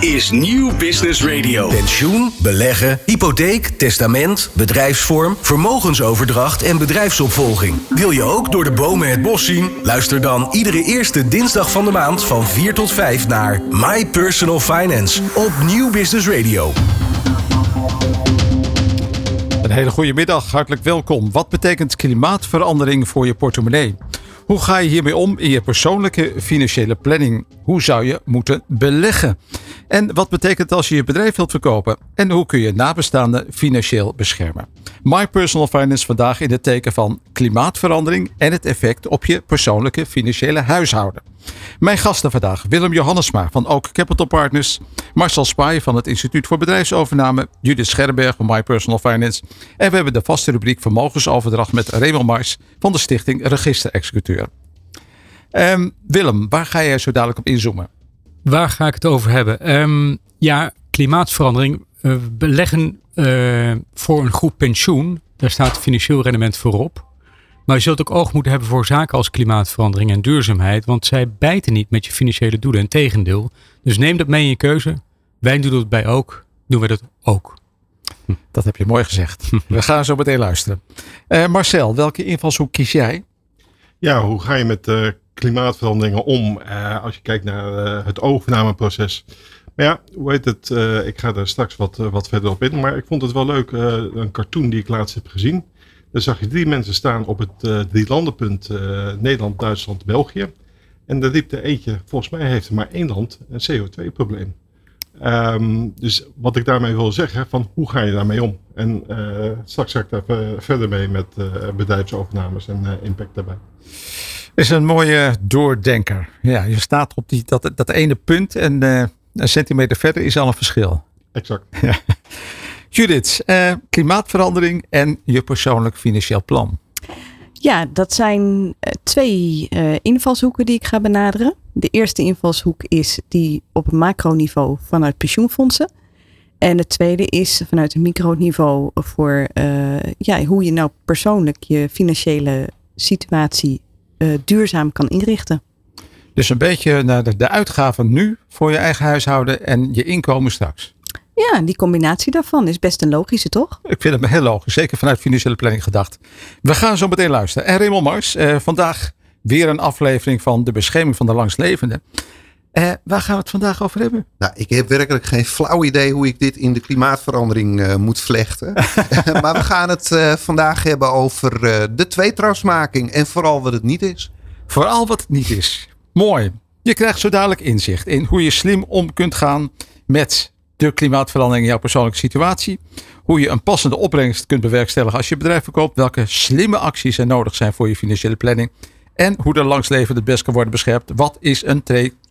Dit is Nieuw Business Radio. Pensioen, beleggen, hypotheek, testament, bedrijfsvorm, vermogensoverdracht en bedrijfsopvolging. Wil je ook door de bomen het bos zien? Luister dan iedere eerste dinsdag van de maand van 4 tot 5 naar My Personal Finance op Nieuw Business Radio. Een hele goede middag, hartelijk welkom. Wat betekent klimaatverandering voor je portemonnee? Hoe ga je hiermee om in je persoonlijke financiële planning? Hoe zou je moeten beleggen? En wat betekent als je je bedrijf wilt verkopen? En hoe kun je nabestaanden financieel beschermen? My Personal Finance vandaag in het teken van klimaatverandering en het effect op je persoonlijke financiële huishouden. Mijn gasten vandaag Willem Johannesma van Oak Capital Partners, Marcel Spaai van het Instituut voor Bedrijfsovername, Judith Scherberg van My Personal Finance en we hebben de vaste rubriek vermogensoverdracht met Raymond Mars van de stichting Register Executeur. Um, Willem, waar ga jij zo dadelijk op inzoomen? Waar ga ik het over hebben? Um, ja, klimaatverandering. Uh, beleggen uh, voor een goed pensioen. Daar staat financieel rendement voorop. Maar je zult ook oog moeten hebben voor zaken als klimaatverandering en duurzaamheid. Want zij bijten niet met je financiële doelen. Integendeel. Dus neem dat mee in je keuze. Wij doen het bij ook. Doen we dat ook. Hm. Dat heb je mooi gezegd. We gaan zo meteen luisteren. Uh, Marcel, welke invalshoek kies jij? Ja, hoe ga je met uh, klimaatveranderingen om uh, als je kijkt naar het overnameproces? Maar ja, hoe heet het? ik ga daar straks wat, wat verder op in. Maar ik vond het wel leuk, een cartoon die ik laatst heb gezien. Daar zag je drie mensen staan op het uh, drielandenpunt uh, Nederland, Duitsland, België. En daar liep er eentje, volgens mij heeft er maar één land een CO2-probleem. Um, ehm, dus wat ik daarmee wil zeggen, van hoe ga je daarmee om? En uh, straks ga ik daar verder mee met bedrijfsovernames en impact daarbij. Is een mooie doordenker. Ja, je staat op die, dat, dat ene punt en een centimeter verder is al een verschil. Exact. Judith, uh, klimaatverandering en je persoonlijk financieel plan. Ja, dat zijn eh, twee uh, invalshoeken die ik ga benaderen. De eerste invalshoek is die op een macroniveau vanuit pensioenfondsen. En de tweede is vanuit een microniveau voor uh, ja, hoe je nou persoonlijk je financiële situatie duurzaam kan inrichten. Dus een beetje naar de, de uitgaven nu voor je eigen huishouden en je inkomen straks. Ja, die combinatie daarvan is best een logische, toch? Ik vind het heel logisch, zeker vanuit financiële planning gedacht. We gaan zo meteen luisteren. En Raymond Mars, eh, vandaag weer een aflevering van de bescherming van de langstlevenden. Eh, waar gaan we het vandaag over hebben? Nou, ik heb werkelijk geen flauw idee hoe ik dit in de klimaatverandering uh, moet vlechten. maar we gaan het uh, vandaag hebben over uh, de tweetrapsmaking en vooral wat het niet is. Vooral wat het niet is. Mooi. Je krijgt zo dadelijk inzicht in hoe je slim om kunt gaan met de klimaatverandering in jouw persoonlijke situatie. Hoe je een passende opbrengst kunt bewerkstelligen als je bedrijf verkoopt. Welke slimme acties er nodig zijn voor je financiële planning. En hoe de langsleven het best kan worden beschermd. Wat is een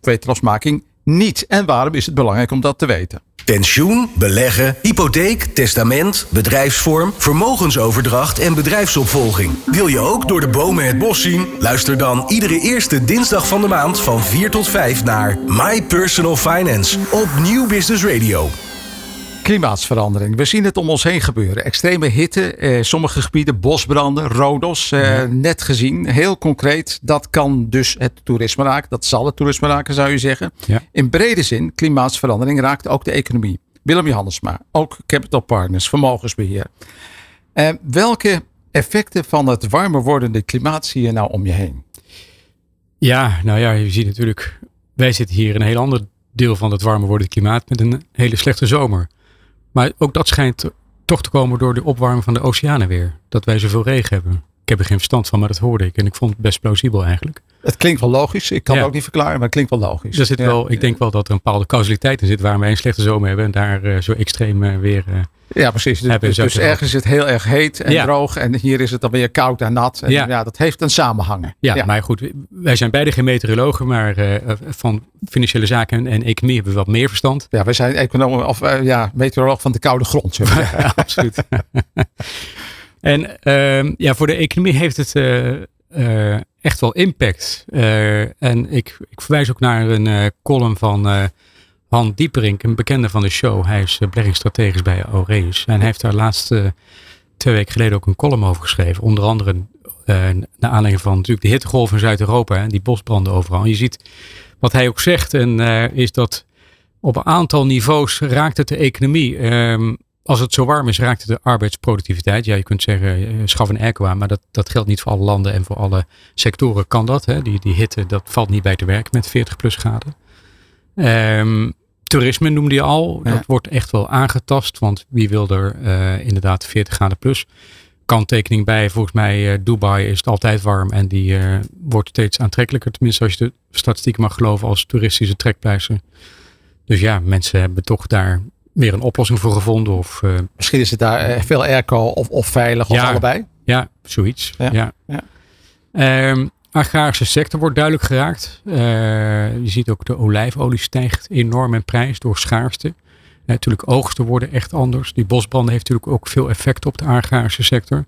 tweetrapsmaking niet? En waarom is het belangrijk om dat te weten? Pensioen, beleggen, hypotheek, testament, bedrijfsvorm, vermogensoverdracht en bedrijfsopvolging. Wil je ook door de bomen het bos zien? Luister dan iedere eerste dinsdag van de maand van 4 tot 5 naar My Personal Finance op Nieuw Business Radio. Klimaatsverandering. We zien het om ons heen gebeuren. Extreme hitte, eh, sommige gebieden bosbranden, rodos, eh, net gezien. Heel concreet, dat kan dus het toerisme raken. Dat zal het toerisme raken, zou je zeggen. Ja. In brede zin, klimaatsverandering raakt ook de economie. Willem Johannesma, ook Capital Partners, vermogensbeheer. Eh, welke effecten van het warmer wordende klimaat zie je nou om je heen? Ja, nou ja, je ziet natuurlijk, wij zitten hier in een heel ander deel van het warmer wordende klimaat met een hele slechte zomer. Maar ook dat schijnt toch te komen door de opwarming van de oceanen weer. Dat wij zoveel regen hebben. Ik heb er geen verstand van, maar dat hoorde ik. En ik vond het best plausibel eigenlijk. Het klinkt wel logisch. Ik kan het ook niet verklaren, maar het klinkt wel logisch. Er zit wel, ik denk wel dat er een bepaalde causaliteit in zit waar we een slechte zomer hebben en daar uh, zo extreem uh, weer. Uh, ja, precies. Dus, dus, dus ergens is het heel erg heet en droog en hier is het dan weer koud en nat. En ja. dat heeft een samenhang. Ja, maar goed, wij zijn beide geen meteorologen, maar van financiële zaken en economie hebben we wat meer verstand. Ja, wij zijn economen of ja, meteoroloog van de koude grond. ja, absoluut. En ehm, ja, voor de economie heeft het uh, echt wel impact. Uh, en ik, ik verwijs ook naar een column van Han Dieperink, een bekende van de show. Hij is beleggingsstrategisch bij Aureus. En hij heeft daar laatst twee weken geleden ook een column over geschreven. Onder andere naar aanleiding van natuurlijk de hittegolf in Zuid-Europa. Die bosbranden overal. En je ziet wat hij ook zegt en is dat Op een aantal niveaus raakt het de economie. Ehm, als het zo warm is, raakt de arbeidsproductiviteit. Ja, je kunt zeggen, eh, schaf een airco aan, maar dat, dat geldt niet voor alle landen en voor alle sectoren kan dat. Hè. Die, die hitte, dat valt niet bij te werken met 40 plus graden. Ehm, toerisme noemde je al. Ja. Dat wordt echt wel aangetast, want wie wil er eh, inderdaad 40 graden plus? Kanttekening bij, volgens mij eh, Dubai is het altijd warm en die wordt steeds aantrekkelijker. Tenminste, als je de statistieken mag geloven als toeristische trekpleister. Dus ja, mensen hebben toch daar weer een oplossing voor gevonden. Of eh, Misschien is het daar eh, veel airco of, of veilig of Ja. allebei. ja, zoiets. Ja, Ja. ja. Ehm, agrarische sector wordt duidelijk geraakt. Eh, je ziet ook de olijfolie stijgt enorm in prijs door schaarste. Natuurlijk oogsten worden echt anders. Die bosbranden heeft natuurlijk ook veel effect op de agrarische sector.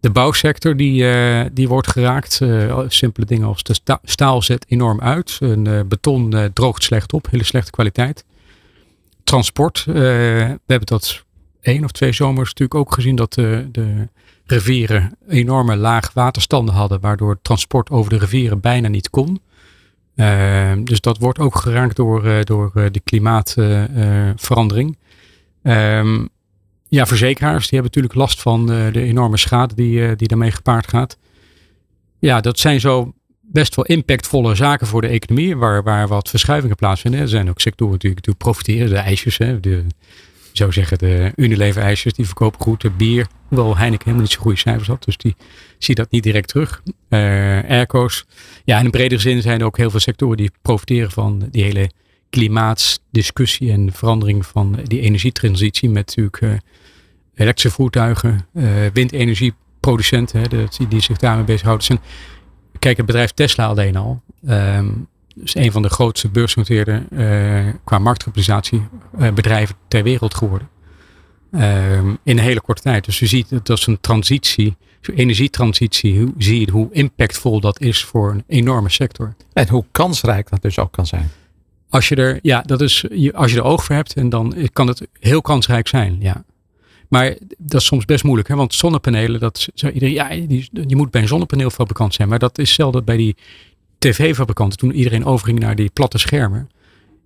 De bouwsector die, die wordt geraakt. Simpele dingen als de sta- staal zet enorm uit. Een beton droogt slecht op. Hele slechte kwaliteit. Transport. eh, we hebben dat één of twee zomers natuurlijk ook gezien dat de, de rivieren enorme laag waterstanden hadden. Waardoor transport over de rivieren bijna niet kon. Eh, dus dat wordt ook geraakt door, eh, door de klimaatverandering. Ehm, ja, verzekeraars die hebben natuurlijk last van de enorme schade die, die daarmee gepaard gaat. Ja, dat zijn zo best wel impactvolle zaken voor de economie, waar, waar wat verschuivingen plaatsvinden. Er zijn ook sectoren natuurlijk die profiteren, de ijsjes, hè, de, zou zeggen de Unilever ijsjes, die verkopen goed. De bier, hoewel Heineken helemaal niet zo goede cijfers had, dus die zie dat niet direct terug. Eh airco's. Ja, in een bredere zin zijn er ook heel veel sectoren die profiteren van die hele klimaatsdiscussie en verandering van die energietransitie met natuurlijk eh, elektrische voertuigen, eh, windenergieproducenten hè, die, die zich daarmee bezighouden. Zijn, kijk, het bedrijf Tesla alleen al. ehm is een van de grootste beursgenoteerde eh, qua marktkapitalisatie eh, bedrijven ter wereld geworden. Ehm, in een hele korte tijd. Dus je ziet dat is een transitie, zo'n energietransitie. Hoe zie je hoe impactvol dat is voor een enorme sector. En hoe kansrijk dat dus ook kan zijn. Als je er, ja, dat is, je- als je er oog voor hebt, en dan kan het heel kansrijk zijn. Ja. Maar dat is soms best moeilijk, hè? want zonnepanelen, dat iedereen, ja, die, je moet bij een zonnepaneelfabrikant zijn. Maar dat is zelden bij die tv-fabrikanten, toen iedereen overging naar die platte schermen.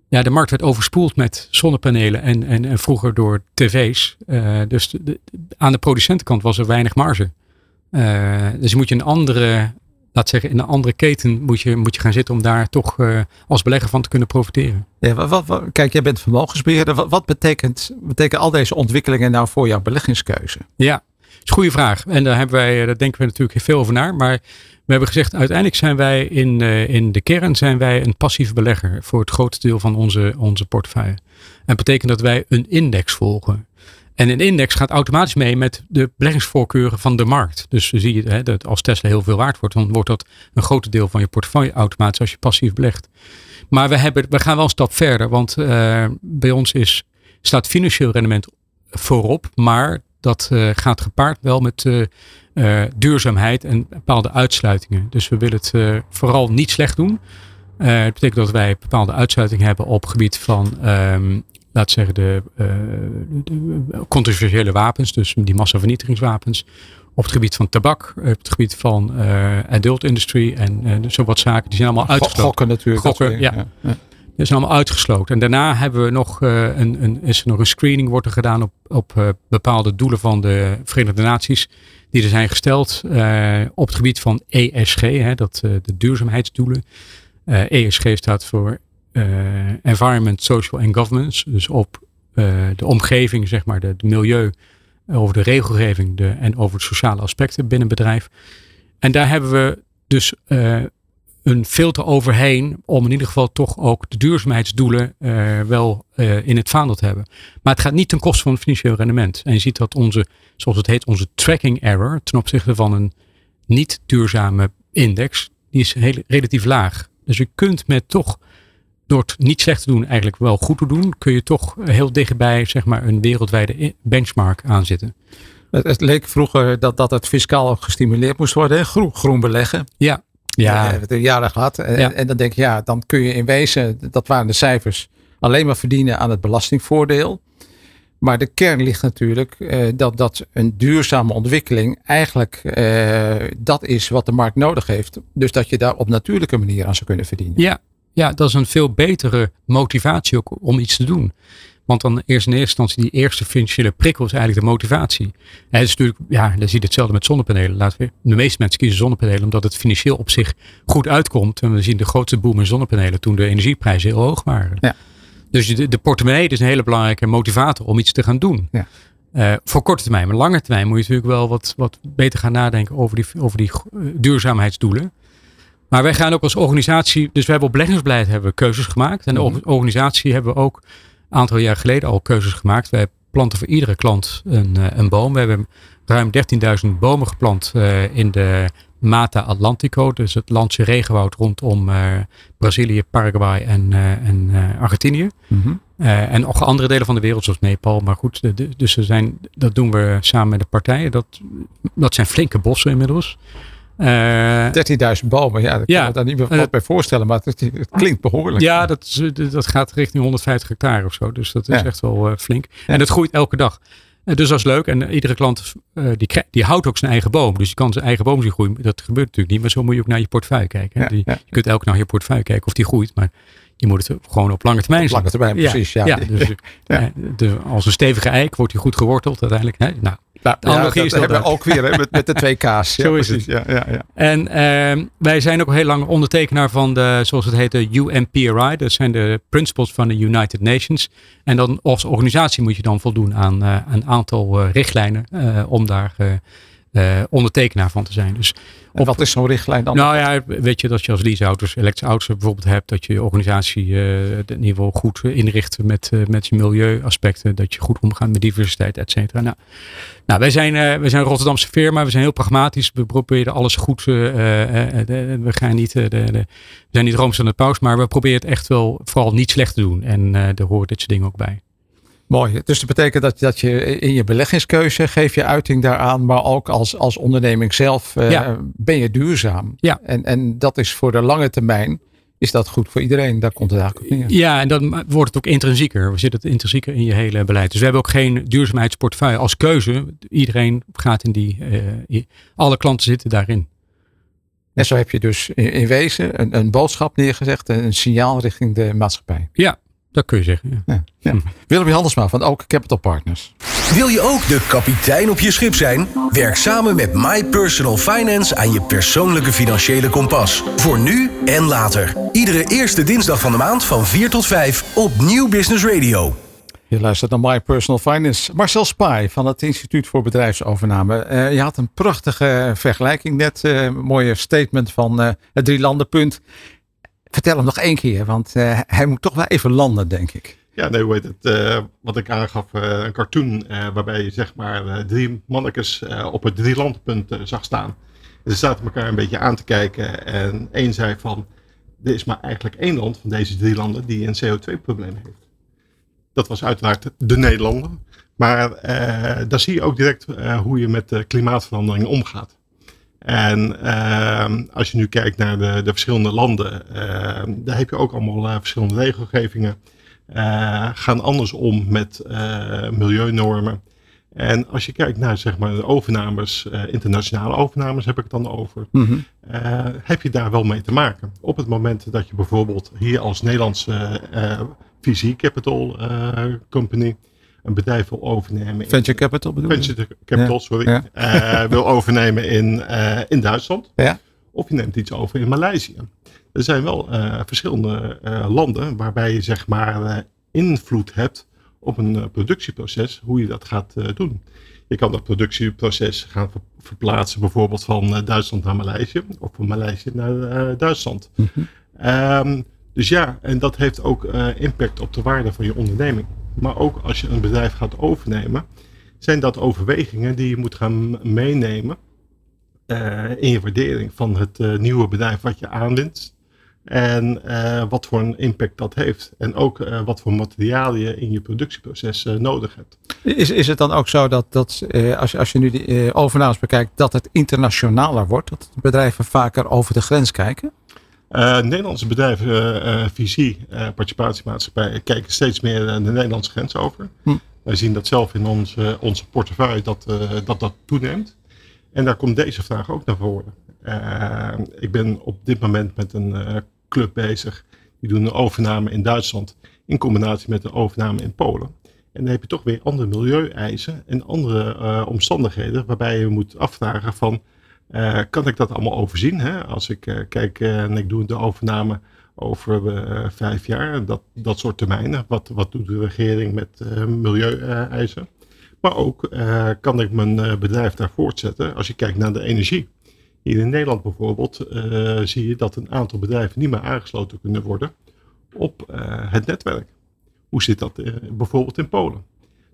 Ja, de markt werd overspoeld met zonnepanelen en, en, vroeger door tv's. Eh, dus de- aan de producentenkant was er weinig marge. Eh, dus moet je een andere, laat zeggen, in een andere keten moet je, moet je gaan zitten om daar toch eh, als belegger van te kunnen profiteren. Ja, wat, wat- kijk, jij bent vermogensbeheerder. Wat, wat betekent, betekenen al deze ontwikkelingen nou voor jouw beleggingskeuze? Ja, dat is een goede vraag. En daar, hebben wij, eh, daar denken we natuurlijk veel over naar. Maar we hebben gezegd, uiteindelijk zijn wij in, eh, in de kern zijn wij een passieve belegger voor het grootste deel van onze, onze portefeuille. En dat betekent dat wij een index volgen. En een index gaat automatisch mee met de beleggingsvoorkeuren van de markt. Dus zie je hè, dat als Tesla heel veel waard wordt, dan wordt dat een groot deel van je portefeuille automatisch als je passief belegt. Maar we, hebben, we gaan wel een stap verder, want eh, bij ons is, staat financieel rendement voorop, maar dat eh, gaat gepaard wel met eh, duurzaamheid en bepaalde uitsluitingen. Dus we willen het vooral niet slecht doen. Dat betekent dat wij bepaalde uitsluitingen hebben op gebied van, ehm laat zeggen, de, eh, de, de controversiële wapens, dus die massavernietigingswapens. Op het gebied van tabak, op het gebied van eh, adult industry en eh, zo wat zaken. Die zijn allemaal uitgesloten. Gokken natuurlijk. Gokken, ja. Dat is allemaal uitgesloten. En daarna hebben we nog eh, een, een, is er nog een screening wordt er gedaan op, op eh, bepaalde doelen van de Verenigde Naties. Die er zijn gesteld eh, op het gebied van ESG, hè, dat, eh, de duurzaamheidsdoelen. Eh, ESG staat voor eh, Environment, Social and Governance. Dus op eh, de omgeving, zeg maar, het milieu, over de regelgeving de, en over de sociale aspecten binnen bedrijf. En daar hebben we dus eh, een filter overheen om in ieder geval toch ook de duurzaamheidsdoelen eh, wel eh, in het vaandel te hebben. Maar het gaat niet ten koste van het financieel rendement. En je ziet dat onze, zoals het heet, onze tracking error ten opzichte van een niet duurzame index, die is heel, relatief laag. Dus je kunt met toch, door het niet slecht te doen, eigenlijk wel goed te doen, kun je toch heel dichtbij zeg maar, een wereldwijde benchmark aanzitten. Het, het leek vroeger dat, dat het fiscaal gestimuleerd moest worden. Groen, groen beleggen. Ja, Ja. hebben we het jaren gehad. Ja. en dan denk je, ja, dan kun je in wezen, dat waren de cijfers, alleen maar verdienen aan het belastingvoordeel. Maar de kern ligt natuurlijk eh, dat, dat een duurzame ontwikkeling eigenlijk eh, dat is wat de markt nodig heeft. Dus dat je daar op natuurlijke manier aan zou kunnen verdienen. Ja, ja, dat is een veel betere motivatie ook om iets te doen. Want dan eerst in eerste instantie die eerste financiële prikkel is eigenlijk de motivatie. En het is natuurlijk, ja, dan zie je hetzelfde met zonnepanelen. Laten we, de meeste mensen kiezen zonnepanelen omdat het financieel op zich goed uitkomt. En we zien de grootste boom in zonnepanelen toen de energieprijzen heel hoog waren. Ja. Dus de, de portemonnee is een hele belangrijke motivator om iets te gaan doen. Ja. Uh, voor korte termijn, maar lange termijn moet je natuurlijk wel wat, wat beter gaan nadenken over die, over die uh, duurzaamheidsdoelen. Maar wij gaan ook als organisatie, dus we hebben op beleggingsbeleid hebben we keuzes gemaakt. En de Mhm. organisatie hebben we ook een aantal jaar geleden al keuzes gemaakt. Wij planten voor iedere klant een, uh, een boom. We hebben ruim 13.000 bomen geplant in de Mata Atlantico, dus het landse regenwoud rondom Brazilië, Paraguay en, en Argentinië. Mm -hmm. Uh, en nog andere delen van de wereld, zoals Nepal. Maar goed, de, de, dus er zijn, dat doen we samen met de partijen. Dat, dat zijn flinke bossen inmiddels. Uh, 13.000 bomen, ja, daar kan ja, ik daar niet meer wat uh, bij voorstellen, maar het, het, klinkt behoorlijk. Ja, dat, dat gaat richting 150 hectare of zo. Dus dat is ja. echt wel flink. En het groeit elke dag. Dus dat is leuk. En iedere klant die, die houdt ook zijn eigen boom. Dus je kan zijn eigen boom zien groeien. Dat gebeurt natuurlijk niet. Maar zo moet je ook naar je portefeuille kijken. Die, je kunt elke naar je portefeuille kijken of die groeit. Maar je moet het gewoon op lange termijn op lange termijn, precies. Ja, ja. dus. De, als een stevige eik wordt hij goed geworteld uiteindelijk. Hè? Nou, nou, de ja, dat hebben we ook weer hè, met, met de twee K's. Zo is het. Ja, ja, ja. En uh, wij zijn ook heel lang ondertekenaar van de, zoals het heet, de UNPRI. Dat zijn de principles van de United Nations. En dan als organisatie moet je dan voldoen aan uh, een aantal uh, richtlijnen uh, om daar uh, ondertekenaar van te zijn. Dus op, wat is zo'n richtlijn dan? Nou ja, weet je dat je als leaseauto's, elektrische auto's bijvoorbeeld hebt, dat je je organisatie uh, het niveau goed inricht met, uh, met je milieuaspecten, dat je goed omgaat met diversiteit, et cetera. Nou, nou, wij zijn, uh, wij zijn een Rotterdamse firma, we zijn heel pragmatisch, we proberen alles goed, we gaan niet, de, de, we zijn niet rooms aan de paus, maar we proberen het echt wel vooral niet slecht te doen en daar hoort dit soort dingen ook bij. Mooi. Dus dat betekent dat, dat je in je beleggingskeuze geef je uiting daaraan, maar ook als, als onderneming zelf uh, ja. ben je duurzaam. Ja. En, en dat is voor de lange termijn, is dat goed voor iedereen. Daar komt het eigenlijk op neer. Ja, en dan wordt het ook intrinsieker. We zitten het intrinsieker in je hele beleid. Dus we hebben ook geen duurzaamheidsportefeuille als keuze. Iedereen gaat in die, uh, alle klanten zitten daarin. En zo heb je dus in, in wezen een, een boodschap neergezegd, een signaal richting de maatschappij. Ja, dat kun je zeggen. Ja. Ja, ja. Willem Handelsma van Ook Capital Partners. Wil je ook de kapitein op je schip zijn? Werk samen met My Personal Finance aan je persoonlijke financiële kompas. Voor nu en later. Iedere eerste dinsdag van de maand van 4 tot 5 op Nieuw Business Radio. Je luistert naar My Personal Finance. Marcel Spy van het Instituut voor Bedrijfsovername. Uh, je had een prachtige vergelijking net. Uh, een mooie statement van uh, het drie landenpunt. Vertel hem nog één keer, want uh, hij moet toch wel even landen, denk ik. Ja, nee, heet het? Uh, wat ik aangaf, uh, een cartoon waarbij je zeg maar drie mannetjes op het drie landenpunt zag staan. Ze zaten elkaar een beetje aan te kijken en één zei van, er is maar eigenlijk één land van deze drie landen die een CO2-probleem heeft. Dat was uiteraard de Nederlander. Maar daar zie je ook direct hoe je met klimaatverandering omgaat. En uh, als je nu kijkt naar de, de verschillende landen, uh, daar heb je ook allemaal uh, verschillende regelgevingen. Uh, gaan anders om met milieunormen. En als je kijkt naar zeg maar, de overnames, internationale overnames heb ik het dan over, mm -hmm. heb je daar wel mee te maken. Op het moment dat je bijvoorbeeld hier als Nederlandse VC Capital Company een bedrijf wil overnemen. Venture capital bedoel je? Venture capital, ja. sorry. Ja. Uh, wil overnemen in, uh, in Duitsland. Ja. Of je neemt iets over in Maleisië. Er zijn wel uh, verschillende landen waarbij je zeg maar invloed hebt op een productieproces, hoe je dat gaat doen. Je kan dat productieproces gaan ver verplaatsen bijvoorbeeld van Duitsland naar Maleisië of van Maleisië naar Duitsland. Mm -hmm. um, dus ja, en dat heeft ook impact op de waarde van je onderneming. Maar ook als je een bedrijf gaat overnemen, zijn dat overwegingen die je moet gaan meenemen uh, in je waardering van het uh, nieuwe bedrijf wat je aanwint. En uh, wat voor een impact dat heeft. En ook wat voor materiaal je in je productieproces nodig hebt. Is, is het dan ook zo dat, dat als, je, als je nu die overnames bekijkt, dat het internationaler wordt? Dat bedrijven vaker over de grens kijken? Uh, Nederlandse bedrijven, uh, visie, uh, participatiemaatschappijen, kijken steeds meer de Nederlandse grens over. Hm. Wij zien dat zelf in onze, onze portefeuille dat, dat dat toeneemt. En daar komt deze vraag ook naar voren. ik ben op dit moment met een club bezig die doen een overname in Duitsland in combinatie met een overname in Polen. En dan heb je toch weer andere milieueisen en andere omstandigheden waarbij je moet afvragen van, uh, kan ik dat allemaal overzien? Hè? Als ik uh, kijk en ik doe de overname over vijf jaar, dat, dat soort termijnen. Wat, wat doet de regering met milieueisen? Maar ook kan ik mijn bedrijf daar voortzetten als je kijkt naar de energie. Hier in Nederland bijvoorbeeld zie je dat een aantal bedrijven niet meer aangesloten kunnen worden op het netwerk. Hoe zit dat bijvoorbeeld in Polen?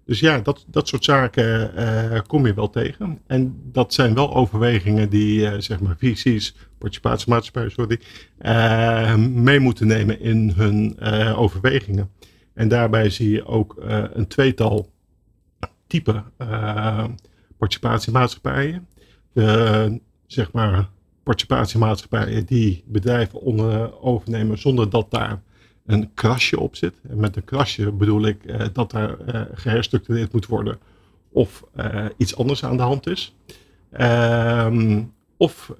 Dus ja, dat, dat soort zaken uh, kom je wel tegen. En dat zijn wel overwegingen die, uh, zeg maar, VC's, participatiemaatschappijen, sorry, mee moeten nemen in hun overwegingen. En daarbij zie je ook een tweetal type participatiemaatschappijen. De, zeg maar, participatiemaatschappijen die bedrijven onder, overnemen zonder dat daar een krasje op zit. En met een krasje bedoel ik uh, dat daar uh, geherstructureerd moet worden of uh, iets anders aan de hand is. Um, of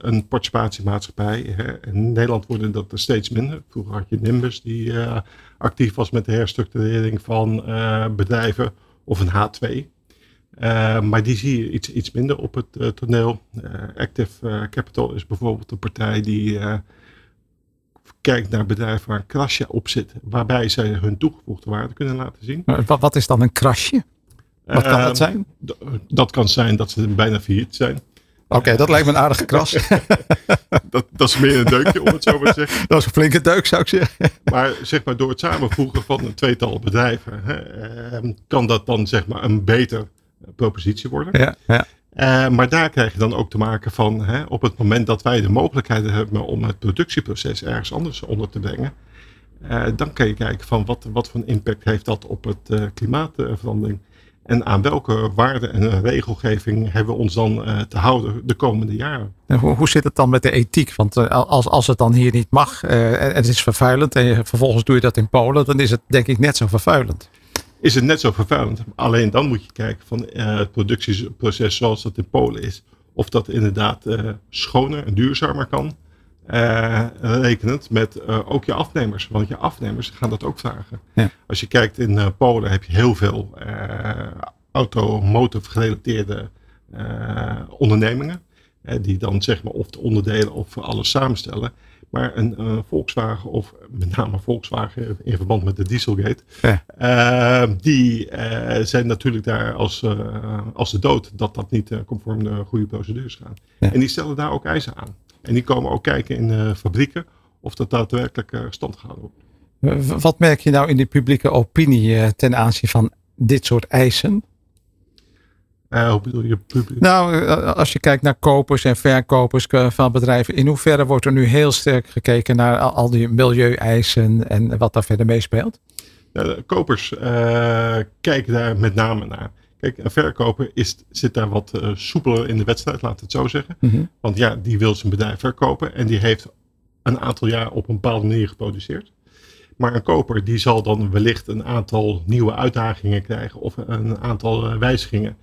een participatiemaatschappij. Hè. In Nederland worden dat er steeds minder. Vroeger had je Nimbus die actief was met de herstructurering van bedrijven. Of een H2. maar die zie je iets, iets minder op het toneel. Active Capital is bijvoorbeeld een partij die kijkt naar bedrijven waar een krasje op zit, waarbij zij hun toegevoegde waarde kunnen laten zien. Wat, wat is dan een krasje? Wat kan dat ehm, zijn? Dat kan zijn dat ze bijna failliet zijn. Oké, dat lijkt me een aardige kras. dat, dat, is meer een deukje, om het zo maar te zeggen. Dat is een flinke deuk, zou ik zeggen. maar zeg maar, door het samenvoegen van een tweetal bedrijven, hè, ehm, kan dat dan zeg maar een beter propositie worden. Ja, ja. Uh, maar daar krijg je dan ook te maken van hè, op het moment dat wij de mogelijkheid hebben om het productieproces ergens anders onder te brengen. Uh, dan kan je kijken van wat, wat voor impact heeft dat op het uh, klimaatverandering. En aan welke waarden en regelgeving hebben we ons dan te houden de komende jaren. En hoe, zit het dan met de ethiek? Want als, als het dan hier niet mag en het is vervuilend en vervolgens doe je dat in Polen, dan is het denk ik net zo vervuilend is het net zo vervuilend. Alleen dan moet je kijken van uh, het productieproces zoals dat in Polen is. Of dat inderdaad uh, schoner en duurzamer kan. Uh, rekenend met ook je afnemers. Want je afnemers gaan dat ook vragen. Ja. Als je kijkt in Polen heb je heel veel automotive gerelateerde ondernemingen. die dan zeg maar of de onderdelen of alles samenstellen. Maar een uh, Volkswagen, of met name Volkswagen in verband met de Dieselgate, ja. uh, die uh, zijn natuurlijk daar als, als de dood dat dat niet conform de goede procedures gaat. Ja. En die stellen daar ook eisen aan. En die komen ook kijken in fabrieken of dat daadwerkelijk stand gehouden wordt. Wat merk je nou in de publieke opinie ten aanzien van dit soort eisen? Uh, hoe bedoel je publiek? Nou, eh, als je kijkt naar kopers en verkopers van bedrijven, in hoeverre wordt er nu heel sterk gekeken naar al die milieueisen en wat daar verder meespeelt? Nou, kopers uh, kijken daar met name naar. Kijk, een verkoper is, zit daar wat uh, soepeler in de wedstrijd, laat het zo zeggen. Mm -hmm. Want ja, die wil zijn bedrijf verkopen en die heeft een aantal jaar op een bepaalde manier geproduceerd. Maar een koper die zal dan wellicht een aantal nieuwe uitdagingen krijgen of een aantal wijzigingen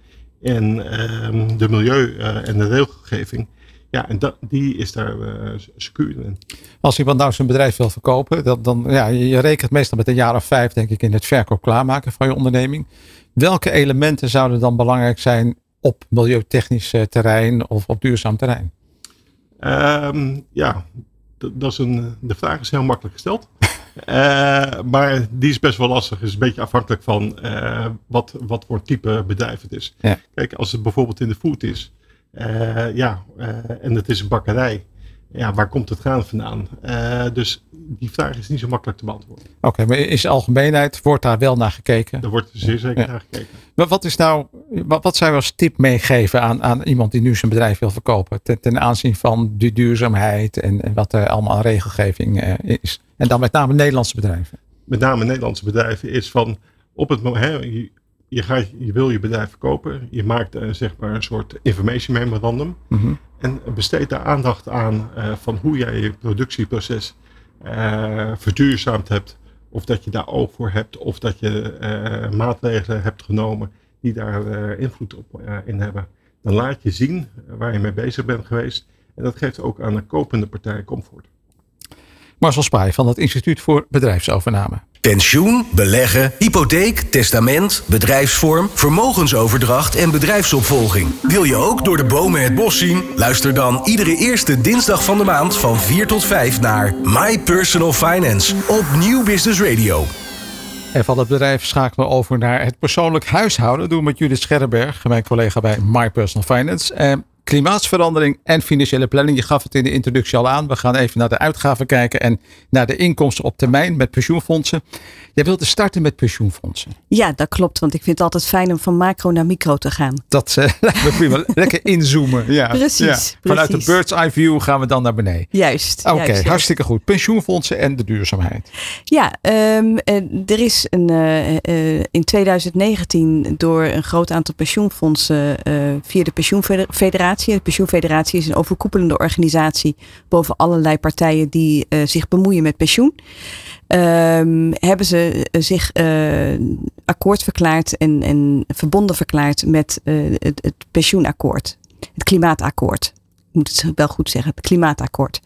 en ehm, de milieu eh, en de regelgeving. Ja, en dat, die is daar uh, secuur in. Als iemand nou zijn bedrijf wil verkopen, dan, dan ja, je rekent meestal met een jaar of vijf, denk ik, in het verkoop klaarmaken van je onderneming. Welke elementen zouden dan belangrijk zijn op milieutechnisch eh, terrein of op duurzaam terrein? Um, ja, dat is een, de vraag is heel makkelijk gesteld. Uh, maar die is best wel lastig. Het is een beetje afhankelijk van uh, wat, wat voor type bedrijf het is. Ja. Kijk, als het bijvoorbeeld in de food is. Uh, ja, en het is een bakkerij ja, waar komt het graan vandaan? Uh, dus die vraag is niet zo makkelijk te beantwoorden. Oké, maar is de algemeenheid, wordt daar wel naar gekeken? Er wordt zeer zeker ja. naar gekeken. Maar wat is nou, wat, wat zou je als tip meegeven aan, aan iemand die nu zijn bedrijf wil verkopen? Ten, ten aanzien van de duurzaamheid en, en wat er allemaal aan regelgeving uh, is. En dan met name Nederlandse bedrijven. Met name Nederlandse bedrijven is van op het moment, je, gaat, je wil je bedrijf verkopen. Je maakt uh, zeg maar een soort information memorandum. Mm -hmm. En besteed daar aandacht aan uh, van hoe jij je productieproces uh, verduurzaamd hebt. Of dat je daar oog voor hebt. Of dat je maatregelen hebt genomen die daar invloed op in hebben. Dan laat je zien waar je mee bezig bent geweest. En dat geeft ook aan de kopende partij comfort. Marcel Spaai van het Instituut voor Bedrijfsovername. Pensioen, beleggen, hypotheek, testament, bedrijfsvorm, vermogensoverdracht en bedrijfsopvolging. Wil je ook door de bomen het bos zien? Luister dan iedere eerste dinsdag van de maand van 4 tot 5 naar My Personal Finance op Nieuw Business Radio. En van het bedrijf schakelen we over naar het persoonlijk huishouden. Doen we met Judith Scherrenberg, mijn collega bij My Personal Finance. En Klimaatsverandering en financiële planning. Je gaf het in de introductie al aan. We gaan even naar de uitgaven kijken en naar de inkomsten op termijn met pensioenfondsen. Jij wilde starten met pensioenfondsen. Ja, dat klopt. Want ik vind het altijd fijn om van macro naar micro te gaan. Dat uh, lijkt me prima. Lekker inzoomen. Ja, precies, Vanuit de bird's eye view gaan we dan naar beneden. Juist. Oké, hartstikke goed. Pensioenfondsen en de duurzaamheid. Ja, um, er is een, uh, uh, in 2019 door een groot aantal pensioenfondsen via de Pensioenfederatie. De Pensioenfederatie is een overkoepelende organisatie boven allerlei partijen die zich bemoeien met pensioen. Um, hebben ze eh, zich uh, akkoord verklaard en, en verbonden verklaard met het, het, pensioenakkoord. Het klimaatakkoord. Moet het wel goed zeggen, het klimaatakkoord.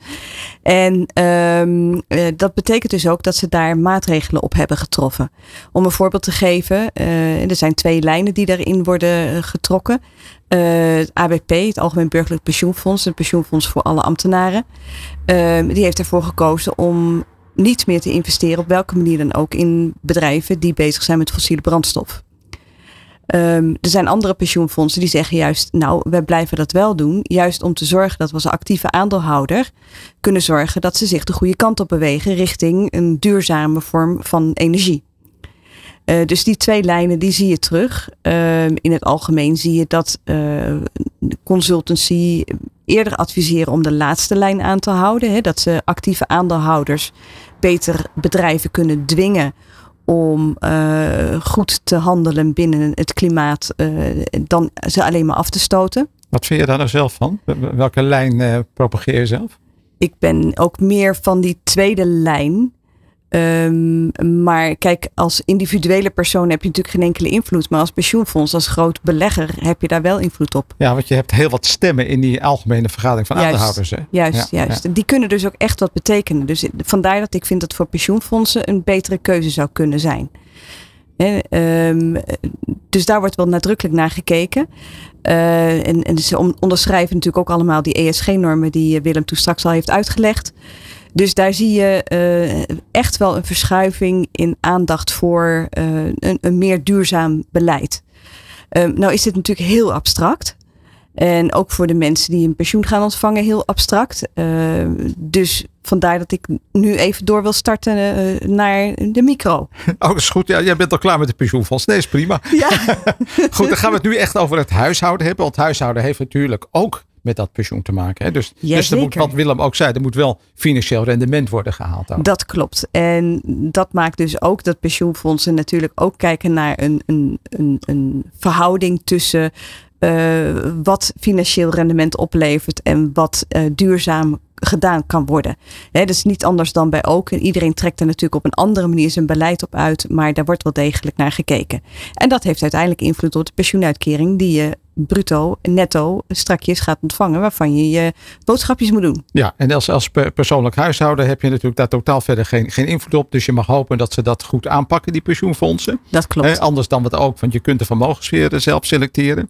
En um, uh, dat betekent dus ook dat ze daar maatregelen op hebben getroffen. Om een voorbeeld te geven, er zijn twee lijnen die daarin worden getrokken. het ABP, het Algemeen Burgerlijk Pensioenfonds, een pensioenfonds voor alle ambtenaren, ehm, die heeft ervoor gekozen om niet meer te investeren, op welke manier dan ook, in bedrijven die bezig zijn met fossiele brandstof. Um, er zijn andere pensioenfondsen die zeggen juist, nou, wij blijven dat wel doen. Juist om te zorgen dat we als actieve aandeelhouder kunnen zorgen dat ze zich de goede kant op bewegen richting een duurzame vorm van energie. Uh, dus die twee lijnen die zie je terug. Uh, in het algemeen zie je dat uh, consultancy eerder adviseren om de laatste lijn aan te houden. Hè, dat ze actieve aandeelhouders beter bedrijven kunnen dwingen om uh, goed te handelen binnen het klimaat uh, dan ze alleen maar af te stoten. Wat vind je daar nou zelf van? Welke lijn uh, propageer je zelf? Ik ben ook meer van die tweede lijn. Um, maar kijk, als individuele persoon heb je natuurlijk geen enkele invloed. Maar als pensioenfonds, als groot belegger, heb je daar wel invloed op. Ja, want je hebt heel wat stemmen in die algemene vergadering van juist, aandeelhouders. Hè? Juist, ja, juist. Ja. Die kunnen dus ook echt wat betekenen. Dus vandaar dat ik vind dat voor pensioenfondsen een betere keuze zou kunnen zijn. He, um, dus daar wordt wel nadrukkelijk naar gekeken. Uh, en, en ze onderschrijven natuurlijk ook allemaal die ESG-normen die Willem toen straks al heeft uitgelegd. Dus daar zie je uh, echt wel een verschuiving in aandacht voor uh, een, een, meer duurzaam beleid. Uh, nou is dit natuurlijk heel abstract. En ook voor de mensen die een pensioen gaan ontvangen heel abstract. dus vandaar dat ik nu even door wil starten naar de micro. Oh, dat is goed. Ja, jij bent al klaar met de pensioenfonds. Nee, is prima. Ja. goed, dan gaan we het nu echt over het huishouden hebben. Want het huishouden heeft natuurlijk ook met dat pensioen te maken. Hè? Dus, ja, dus moet, wat Willem ook zei, er moet wel financieel rendement worden gehaald. Dat klopt. En dat maakt dus ook dat pensioenfondsen natuurlijk ook kijken naar een, een, een, een verhouding tussen uh, wat financieel rendement oplevert en wat uh, duurzaam gedaan kan worden. He, dat is niet anders dan bij ook. En iedereen trekt er natuurlijk op een andere manier zijn beleid op uit, maar daar wordt wel degelijk naar gekeken. En dat heeft uiteindelijk invloed op de pensioenuitkering die je bruto, netto strakjes gaat ontvangen, waarvan je je boodschapjes moet doen. Ja, en als, als persoonlijk huishouden heb je natuurlijk daar totaal verder geen, geen invloed op. Dus je mag hopen dat ze dat goed aanpakken, die pensioenfondsen. Dat klopt. Eh, anders dan wat ook, want je kunt de vermogenssferen zelf selecteren.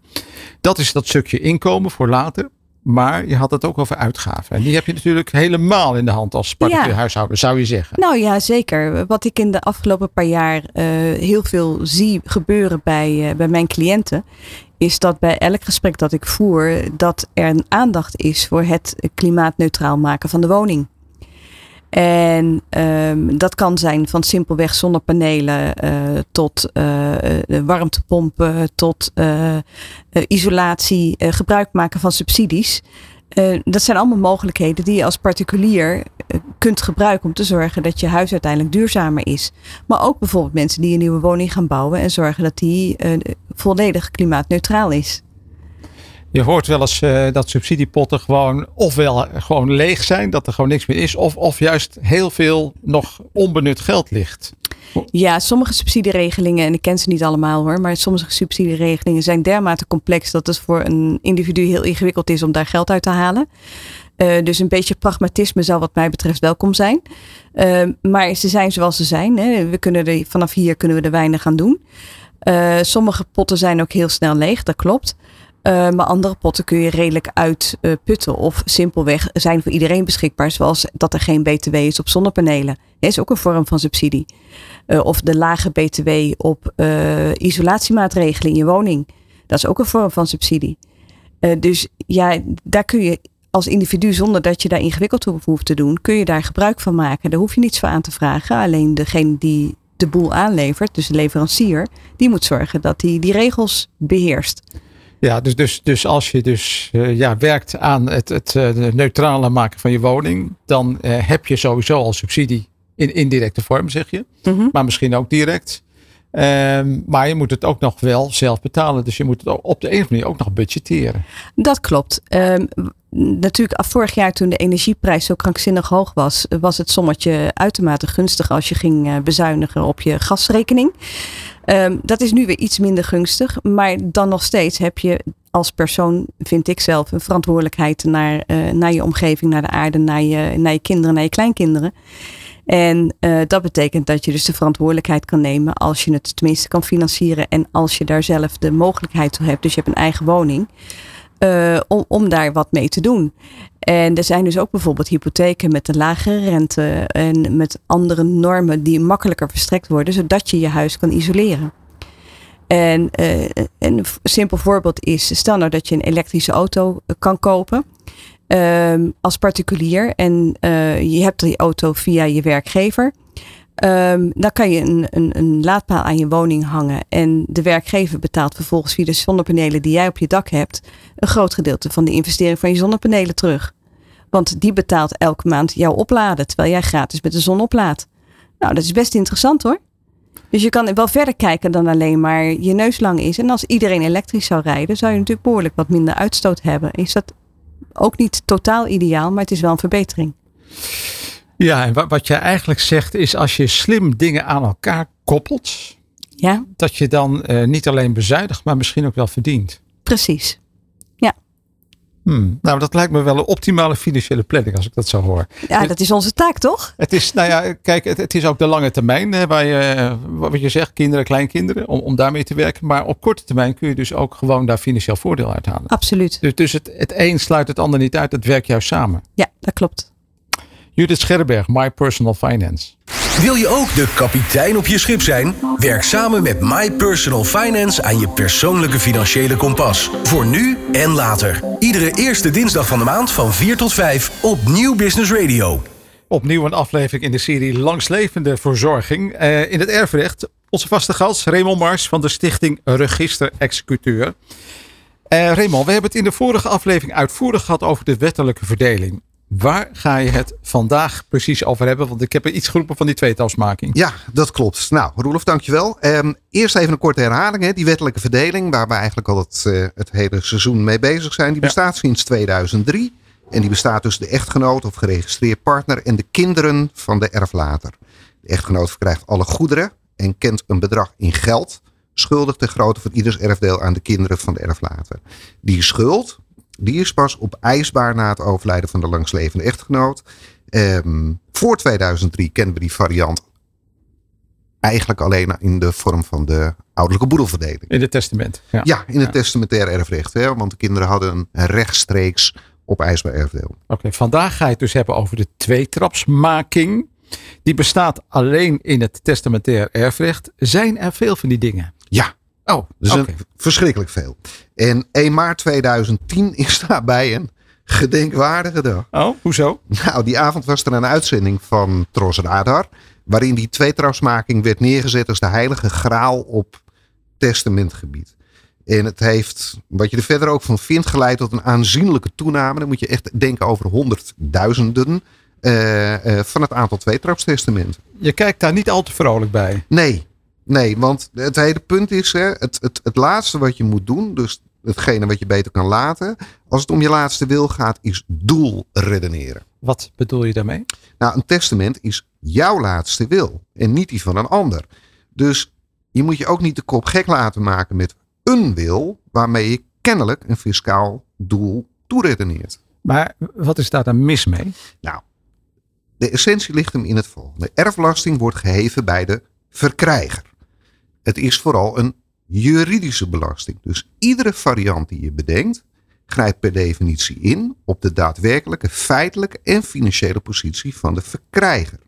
Dat is dat stukje inkomen voor later. Maar je had het ook over uitgaven. En die heb je natuurlijk helemaal in de hand als particulier ja. huishouden, zou je zeggen. Nou ja, zeker. Wat ik in de afgelopen paar jaar uh, heel veel zie gebeuren bij, uh, bij mijn cliënten. Is dat bij elk gesprek dat ik voer, dat er een aandacht is voor het klimaatneutraal maken van de woning. En um, dat kan zijn van simpelweg zonnepanelen uh, tot uh, warmtepompen, tot isolatie, gebruik maken van subsidies. dat zijn allemaal mogelijkheden die je als particulier kunt gebruiken om te zorgen dat je huis uiteindelijk duurzamer is. Maar ook bijvoorbeeld mensen die een nieuwe woning gaan bouwen en zorgen dat die volledig klimaatneutraal is. Je hoort wel eens uh, dat subsidiepotten gewoon ofwel gewoon leeg zijn, dat er gewoon niks meer is, of, of juist heel veel nog onbenut geld ligt. Ja, sommige subsidieregelingen, en ik ken ze niet allemaal hoor, maar sommige subsidieregelingen zijn dermate complex dat het voor een individu heel ingewikkeld is om daar geld uit te halen. Uh, dus een beetje pragmatisme zou wat mij betreft welkom zijn. Maar ze zijn zoals ze zijn. Hè. We kunnen er, vanaf hier kunnen we er weinig aan doen. Sommige potten zijn ook heel snel leeg, dat klopt. Uh, maar andere potten kun je redelijk uitputten uh, of simpelweg zijn voor iedereen beschikbaar. Zoals dat er geen BTW is op zonnepanelen. Dat is ook een vorm van subsidie. Uh, of de lage BTW op isolatiemaatregelen in je woning. Dat is ook een vorm van subsidie. dus ja, daar kun je als individu, zonder dat je daar ingewikkeld over hoeft te doen, kun je daar gebruik van maken. Daar hoef je niets voor aan te vragen. Alleen degene die de boel aanlevert, dus de leverancier, die moet zorgen dat hij die, die regels beheerst. Ja, dus, dus, dus als je dus uh, ja, werkt aan het, het uh, neutrale maken van je woning, dan uh, heb je sowieso al subsidie in indirecte vorm, zeg je. Mm -hmm. Maar misschien ook direct. Um, maar je moet het ook nog wel zelf betalen. Dus je moet het op de een of andere manier ook nog budgetteren. Dat klopt. Um, natuurlijk, vorig jaar toen de energieprijs zo krankzinnig hoog was, was het sommetje uitermate gunstig als je ging bezuinigen op je gasrekening. Um, dat is nu weer iets minder gunstig. Maar dan nog steeds heb je als persoon, vind ik zelf, een verantwoordelijkheid naar, uh, naar je omgeving, naar de aarde, naar je, naar je kinderen, naar je kleinkinderen. En uh, dat betekent dat je dus de verantwoordelijkheid kan nemen als je het tenminste kan financieren en als je daar zelf de mogelijkheid toe hebt. Dus je hebt een eigen woning. Uh, om, daar wat mee te doen. En er zijn dus ook bijvoorbeeld hypotheken met een lagere rente en met andere normen die makkelijker verstrekt worden, zodat je je huis kan isoleren. En uh, een simpel voorbeeld is, stel nou dat je een elektrische auto kan kopen uh, als particulier en je hebt die auto via je werkgever. Um, dan kan je een, een, een laadpaal aan je woning hangen. En de werkgever betaalt vervolgens via de zonnepanelen die jij op je dak hebt. een groot gedeelte van de investering van je zonnepanelen terug. Want die betaalt elke maand jouw opladen. terwijl jij gratis met de zon oplaadt. Nou, dat is best interessant hoor. Dus je kan wel verder kijken dan alleen maar je neus lang is. En als iedereen elektrisch zou rijden, zou je natuurlijk behoorlijk wat minder uitstoot hebben. Is dat ook niet totaal ideaal, maar het is wel een verbetering. Ja, en wat je eigenlijk zegt is als je slim dingen aan elkaar koppelt, ja. dat je dan uh, niet alleen bezuinigt, maar misschien ook wel verdient. Precies. Ja. Hmm, nou, dat lijkt me wel een optimale financiële planning als ik dat zo hoor. Ja, dat is onze taak, toch? Het is, nou ja, kijk, het, het is ook de lange termijn hè, waar je, wat je zegt, kinderen, kleinkinderen, om, om daarmee te werken. Maar op korte termijn kun je dus ook gewoon daar financieel voordeel uit halen. Absoluut. Dus, dus het, het een sluit het ander niet uit, het werkt juist samen. Ja, dat klopt. Judith Scherberg, My Personal Finance. Wil je ook de kapitein op je schip zijn? Werk samen met My Personal Finance aan je persoonlijke financiële kompas. Voor nu en later. Iedere eerste dinsdag van de maand van 4 tot 5 op Nieuw Business Radio. Opnieuw een aflevering in de serie Langslevende Verzorging. Uh, in het erfrecht onze vaste gast Raymond Mars van de stichting Register Executeur. Uh, Raymond, we hebben het in de vorige aflevering uitvoerig gehad over de wettelijke verdeling. Waar ga je het vandaag precies over hebben? Want ik heb er iets geroepen van die tweetalsmaking. Ja, dat klopt. Nou, Roelof, dankjewel. Um, eerst even een korte herhaling. Hè. Die wettelijke verdeling, waar we eigenlijk al het, uh, het hele seizoen mee bezig zijn, die bestaat sinds 2003. En die bestaat tussen de echtgenoot of geregistreerd partner en de kinderen van de erflater. De echtgenoot verkrijgt alle goederen en kent een bedrag in geld, schuldig ter grootte van ieders erfdeel aan de kinderen van de erflater. Die schuld, die is pas opeisbaar na het overlijden van de langslevende echtgenoot. Um, voor 2003 kennen we die variant eigenlijk alleen in de vorm van de ouderlijke boedelverdeling. In het testament. Ja, ja in het ja. testamentair erfrecht. Hè, want de kinderen hadden een rechtstreeks opeisbaar erfdeel. Oké, okay, vandaag ga je het dus hebben over de tweetrapsmaking. Die bestaat alleen in het testamentair erfrecht. Zijn er veel van die dingen? Ja, Oh, dus okay. verschrikkelijk veel. En 1 maart 2010 is daarbij een gedenkwaardige dag. Oh, hoezo? Nou, die avond was er een uitzending van Tros Radar. Waarin die tweetrapsmaking werd neergezet als de heilige graal op testamentgebied. En het heeft, wat je er verder ook van vindt, geleid tot een aanzienlijke toename. Dan moet je echt denken over honderdduizenden uh, uh, van het aantal tweetrapstestamenten. Je kijkt daar niet al te vrolijk bij. Nee, Nee, want het hele punt is, hè, het, het, het laatste wat je moet doen, dus hetgene wat je beter kan laten, als het om je laatste wil gaat, is doel redeneren. Wat bedoel je daarmee? Nou, een testament is jouw laatste wil en niet die van een ander. Dus je moet je ook niet de kop gek laten maken met een wil waarmee je kennelijk een fiscaal doel toeredeneert. Maar wat is daar dan mis mee? Nou, de essentie ligt hem in het volgende. Erfbelasting wordt geheven bij de verkrijger. Het is vooral een juridische belasting. Dus iedere variant die je bedenkt, grijpt per definitie in op de daadwerkelijke feitelijke en financiële positie van de verkrijger.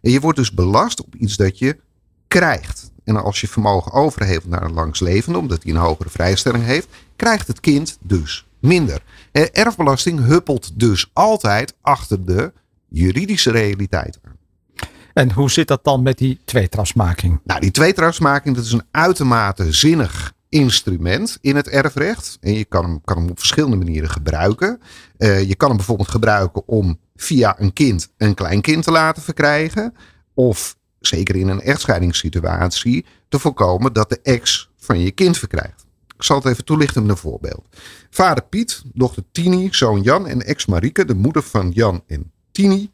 En je wordt dus belast op iets dat je krijgt. En als je vermogen overhevelt naar een langslevende, omdat hij een hogere vrijstelling heeft, krijgt het kind dus minder. Erfbelasting huppelt dus altijd achter de juridische realiteit aan. En hoe zit dat dan met die tweetrapsmaking? Nou, die tweetrapsmaking, dat is een uitermate zinnig instrument in het erfrecht. En je kan hem, kan hem op verschillende manieren gebruiken. Uh, je kan hem bijvoorbeeld gebruiken om via een kind een kleinkind te laten verkrijgen. Of zeker in een echtscheidingssituatie te voorkomen dat de ex van je kind verkrijgt. Ik zal het even toelichten met een voorbeeld. Vader Piet, dochter Tini, zoon Jan en ex Marieke, de moeder van Jan en Tini.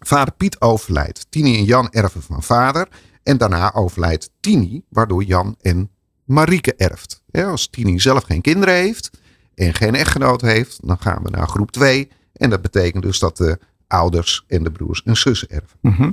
Vader Piet overlijdt. Tini en Jan erven van vader. En daarna overlijdt Tini, waardoor Jan en Marieke erft. als Tini zelf geen kinderen heeft en geen echtgenoot heeft, dan gaan we naar groep 2. En dat betekent dus dat de ouders en de broers en zussen erven. Mhm.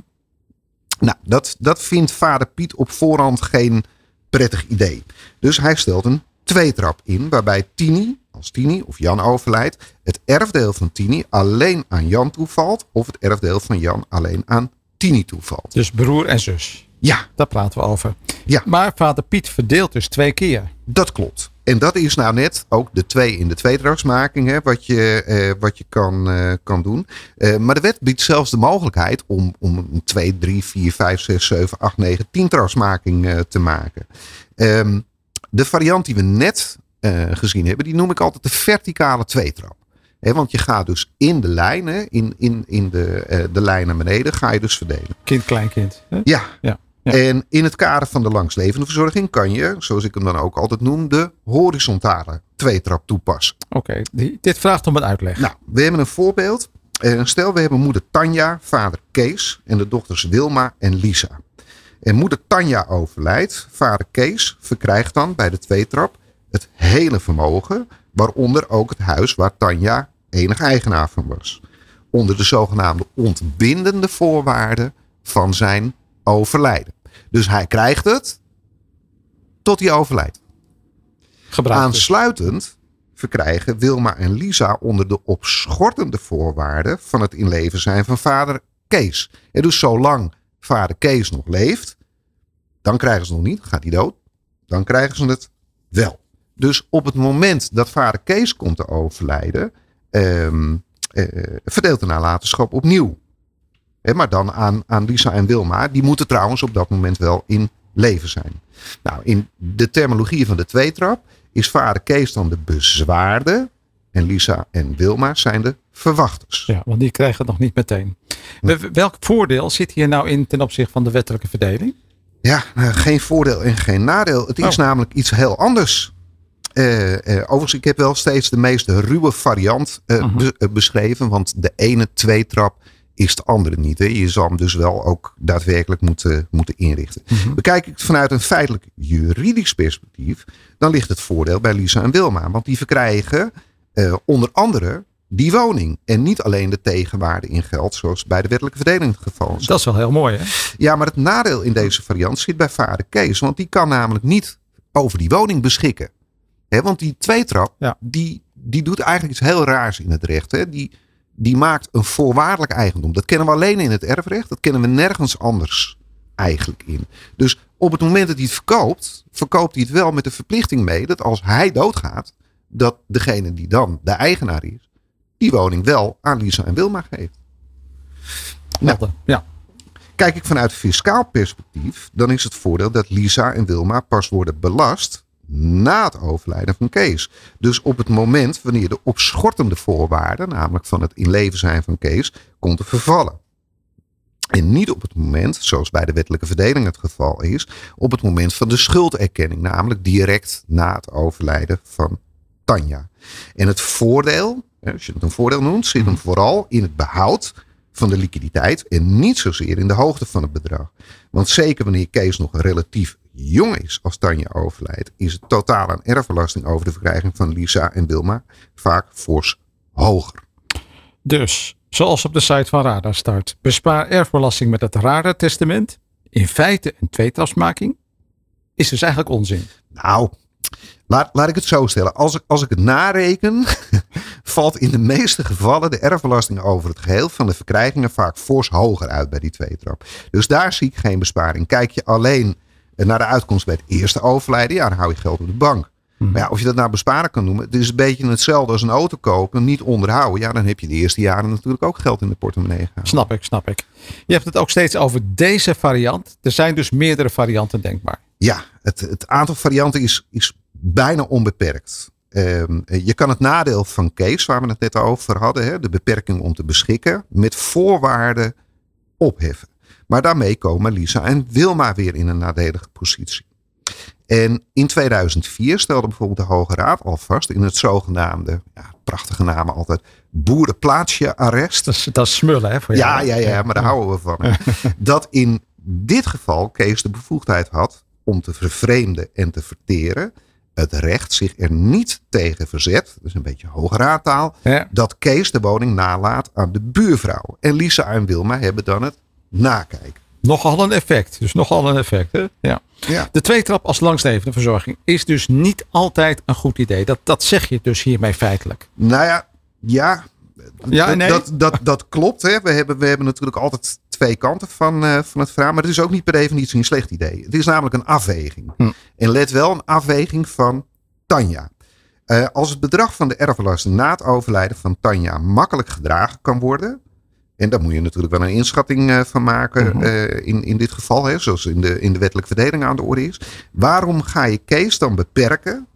Nou, dat, dat vindt vader Piet op voorhand geen prettig idee. Dus hij stelt een tweetrap in, waarbij Tini, als Tini of Jan overlijdt, het erfdeel van Tini alleen aan Jan toevalt, of het erfdeel van Jan alleen aan Tini toevalt. Dus broer en zus. Ja. Daar praten we over. Ja. Maar vader Piet verdeelt dus twee keer. Dat klopt. En dat is nou net ook de twee in de tweedragsmaking, hè, wat je, eh, wat je kan, eh, kan doen. Eh, maar de wet biedt zelfs de mogelijkheid om, om een 2, 3, 4, 5, 6, 7, 8, 9, 10 dragsmaking eh, te maken. Um, de variant die we net gezien hebben, die noem ik altijd de verticale tweetrap. He, want je gaat dus in de lijnen, in, in, in de, uh, de lijn naar beneden, ga je dus verdelen. Kind, kleinkind. Ja. ja. Ja. En in het kader van de langslevende verzorging kan je, zoals ik hem dan ook altijd noem, de horizontale tweetrap toepassen. Oké, okay. dit vraagt om een uitleg. Nou, we hebben een voorbeeld. Stel, we hebben moeder Tanja, vader Kees en de dochters Wilma en Lisa. En moeder Tanja overlijdt. Vader Kees verkrijgt dan bij de tweetrap het hele vermogen, waaronder ook het huis waar Tanja enig eigenaar van was. Onder de zogenaamde ontbindende voorwaarden van zijn overlijden. Dus hij krijgt het tot hij overlijdt. Gebruikt Aansluitend verkrijgen Wilma en Lisa onder de opschortende voorwaarden van het in leven zijn van vader Kees. En dus zolang vader Kees nog leeft, dan krijgen ze het nog niet, gaat hij dood, dan krijgen ze het wel. Dus op het moment dat vader Kees komt te overlijden, eh, eh, verdeelt de nalatenschap opnieuw. He, maar dan aan, aan Lisa en Wilma, die moeten trouwens op dat moment wel in leven zijn. Nou, in de terminologie van de tweetrap is vader Kees dan de bezwaarde en Lisa en Wilma zijn de verwachters. Ja, want die krijgen het nog niet meteen. Welk voordeel zit hier nou in ten opzichte van de wettelijke verdeling? Ja, nou, geen voordeel en geen nadeel. Het is Oh. namelijk iets heel anders. Eh, eh, overigens, ik heb wel steeds de meest ruwe variant eh, Mhm. be- beschreven. Want de ene tweetrap is de andere niet. Hè. Je zal hem dus wel ook daadwerkelijk moeten, moeten inrichten. Mhm. Bekijk ik het vanuit een feitelijk juridisch perspectief. Dan ligt het voordeel bij Lisa en Wilma. Want die verkrijgen onder andere die woning. En niet alleen de tegenwaarde in geld. Zoals bij de wettelijke verdeling het geval is. Dat is wel heel mooi, hè? Ja, maar het nadeel in deze variant zit bij vader Kees. Want die kan namelijk niet over die woning beschikken. Want die tweetrap, Ja. die, die doet eigenlijk iets heel raars in het recht. Die, die maakt een voorwaardelijk eigendom. Dat kennen we alleen in het erfrecht. Dat kennen we nergens anders eigenlijk in. Dus op het moment dat hij het verkoopt, verkoopt hij het wel met de verplichting mee dat als hij doodgaat, dat degene die dan de eigenaar is, die woning wel aan Lisa en Wilma geeft. Nou, Helder. Ja. Kijk ik vanuit fiscaal perspectief, dan is het voordeel dat Lisa en Wilma pas worden belast na het overlijden van Kees. Dus op het moment wanneer de opschortende voorwaarden, namelijk van het in leven zijn van Kees, komt te vervallen. En niet op het moment, zoals bij de wettelijke verdeling het geval is, op het moment van de schulderkenning, namelijk direct na het overlijden van Tanja. En het voordeel, als je het een voordeel noemt, zit hem vooral in het behoud van de liquiditeit en niet zozeer in de hoogte van het bedrag. Want zeker wanneer Kees nog relatief jong is als Tanja overlijdt, is het totaal aan erfbelasting over de verkrijging van Lisa en Wilma vaak fors hoger. Dus, zoals op de site van Radar staat, bespaar erfbelasting met het Radar-testament. In feite een tweetrapsmaking. Is dus eigenlijk onzin. Nou, laat, laat ik het zo stellen. Als ik, als ik het nareken, valt in de meeste gevallen de erfbelasting over het geheel van de verkrijgingen vaak fors hoger uit bij die tweetrap. Dus daar zie ik geen besparing. Kijk je alleen naar de uitkomst bij het eerste overlijden, ja, dan hou je geld op de bank. Mhm. Maar ja, of je dat nou besparen kan noemen, het is een beetje hetzelfde als een auto kopen, niet onderhouden. Ja, dan heb je de eerste jaren natuurlijk ook geld in de portemonnee gehaald. Snap ik, snap ik. Je hebt het ook steeds over deze variant. Er zijn dus meerdere varianten denkbaar. Ja, het, het aantal varianten is, is bijna onbeperkt. Ehm, je kan het nadeel van Kees, waar we het net over hadden, hè, de beperking om te beschikken, met voorwaarden opheffen. Maar daarmee komen Lisa en Wilma weer in een nadelige positie. En in 2004 stelde bijvoorbeeld de Hoge Raad al vast in het zogenaamde, ja, prachtige namen altijd, boerenplaatsje-arrest. Dat is, dat is smullen, hè? Voor Ja, jou. ja, ja, maar daar houden we van. Dat in dit geval Kees de bevoegdheid had om te vervreemden en te verteren. Het recht zich er niet tegen verzet, dus een beetje hoge raadtaal, Ja. dat Kees de woning nalaat aan de buurvrouw. En Lisa en Wilma hebben dan het nakijken. Nogal een effect. Dus nogal een effect, hè? Ja. Ja. De tweetrap als langslevende verzorging is dus niet altijd een goed idee. Dat, dat zeg je dus hiermee feitelijk. Nou ja, ja. Ja, dat, nee. dat, dat, dat klopt. Hè. We, hebben, we hebben natuurlijk altijd twee kanten van, eh, van het verhaal. Maar het is ook niet per definitie een slecht idee. Het is namelijk een afweging. Hm. En let wel, een afweging van Tanja. Eh, als het bedrag van de erfbelasting na het overlijden van Tanja makkelijk gedragen kan worden. En daar moet je natuurlijk wel een inschatting eh, van maken. Mhm. in, in dit geval, hè, zoals in de, in de wettelijke verdeling aan de orde is. Waarom ga je Kees dan beperken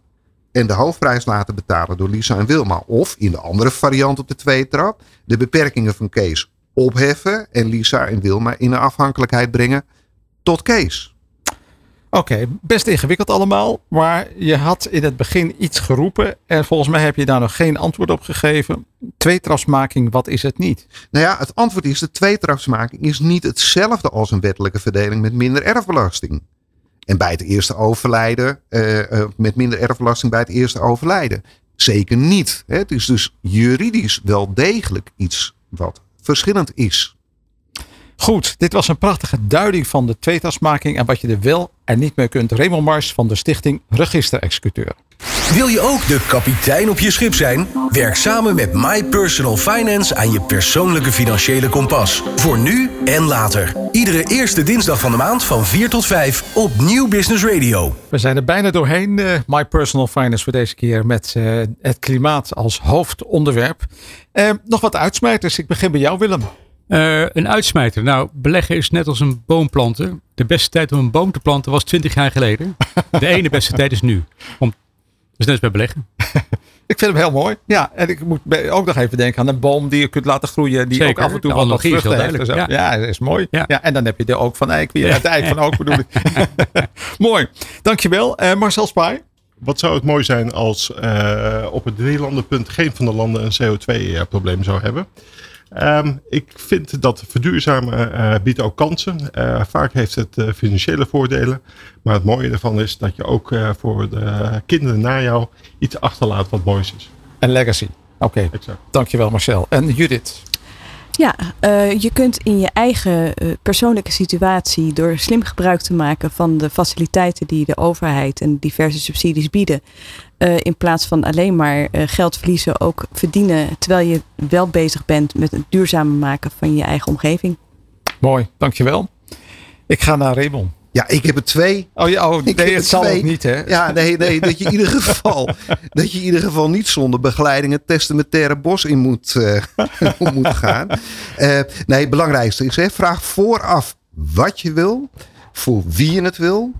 en de hoofdprijs laten betalen door Lisa en Wilma. Of in de andere variant op de tweede trap, de beperkingen van Kees opheffen en Lisa en Wilma in een afhankelijkheid brengen tot Kees. Oké, best ingewikkeld allemaal. Maar je had in het begin iets geroepen. En volgens mij heb je daar nog geen antwoord op gegeven. Tweetrapsmaking, wat is het niet? Nou ja, het antwoord is de tweetrapsmaking is niet hetzelfde als een wettelijke verdeling met minder erfbelasting. En bij het eerste overlijden, eh, eh, met minder erfbelasting bij het eerste overlijden. Zeker niet. Hè. Het is dus juridisch wel degelijk iets wat verschillend is. Goed, dit was een prachtige duiding van de tweetrapsmaking. En wat je er wel en niet mee kunt. Raymond Mars van de stichting Registerexecuteur. Wil je ook de kapitein op je schip zijn? Werk samen met My Personal Finance aan je persoonlijke financiële kompas. Voor nu en later. Iedere eerste dinsdag van de maand van 4 tot 5 op Nieuw Business Radio. We zijn er bijna doorheen. eh, My Personal Finance voor deze keer met eh, het klimaat als hoofdonderwerp. Eh, nog wat uitsmijters. Ik begin bij jou Willem. Eh, een uitsmijter. Nou, beleggen is net als een boom planten. De beste tijd om een boom te planten was 20 jaar geleden. De ene beste tijd is nu. Om, dus net als bij beleggen. Ik vind hem heel mooi. Ja, en ik moet ook nog even denken aan een boom die je kunt laten groeien. Die Zeker, ook af en toe de wat wat vruchten heeft. duidelijk, Ja. dat is mooi. Ja. Ja. en dan heb je de ook van eik weer. Het eik van ook bedoel ik. mooi. Dankjewel. Eh Marcel Spaai. Wat zou het mooi zijn als eh, op het drielandenpunt geen van de landen een CO2-probleem zou hebben. Ehm, ik vind dat verduurzamen eh, biedt ook kansen. Eh, vaak heeft het eh, financiële voordelen. Maar het mooie ervan is dat je ook eh, voor de kinderen na jou iets achterlaat wat moois is. En Legacy. Oké, Exact. dankjewel Marcel. En Judith. Ja, eh, je kunt in je eigen persoonlijke situatie door slim gebruik te maken van de faciliteiten die de overheid en diverse subsidies bieden, eh, in plaats van alleen maar eh, geld verliezen, ook verdienen terwijl je wel bezig bent met het duurzamer maken van je eigen omgeving. Mooi, dankjewel. Ik ga naar Raymond. Ja, ik heb er twee. Oh, ja, oh Ik nee, heb het zal twee. ook niet hè. Ja, nee, nee, dat je in ieder geval, dat je in ieder geval niet zonder begeleiding het testamentaire bos in moet, eh, moet gaan. Eh, nee, het belangrijkste is, hè, vraag vooraf wat je wil, voor wie je het wil,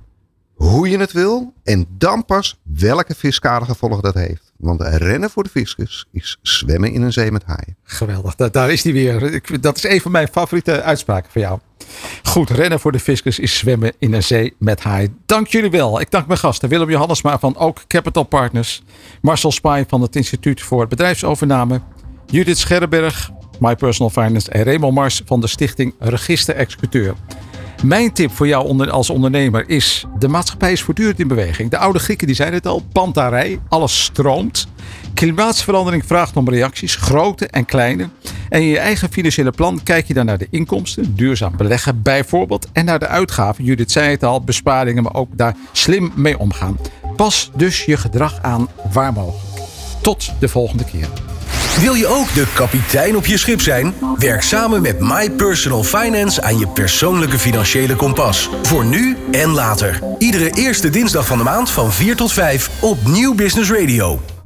hoe je het wil en dan pas welke fiscale gevolgen dat heeft. Want rennen voor de fiscus is zwemmen in een zee met haaien. Geweldig, da- daar is die weer. Dat is een van mijn favoriete uitspraken van jou. Goed, rennen voor de fiscus is zwemmen in een zee met haai. Dank jullie wel. Ik dank mijn gasten Willem Johannesma van Ook Capital Partners. Marcel Spaai van het Instituut voor Bedrijfsovername. Judith Scherrenberg, My Personal Finance. En Raymond Mars van de stichting Register Executeur. Mijn tip voor jou als ondernemer is: de maatschappij is voortdurend in beweging. De oude Grieken die zeiden het al: pantarij, alles stroomt. Klimaatverandering vraagt om reacties, grote en kleine. En in je eigen financiële plan kijk je dan naar de inkomsten, duurzaam beleggen bijvoorbeeld, en naar de uitgaven. Judith zei het al, besparingen, maar ook daar slim mee omgaan. Pas dus je gedrag aan waar mogelijk. Tot de volgende keer. Wil je ook de kapitein op je schip zijn? Werk samen met My Personal Finance aan je persoonlijke financiële kompas. Voor nu en later. Iedere eerste dinsdag van de maand van 4 tot 5 op Nieuw Business Radio.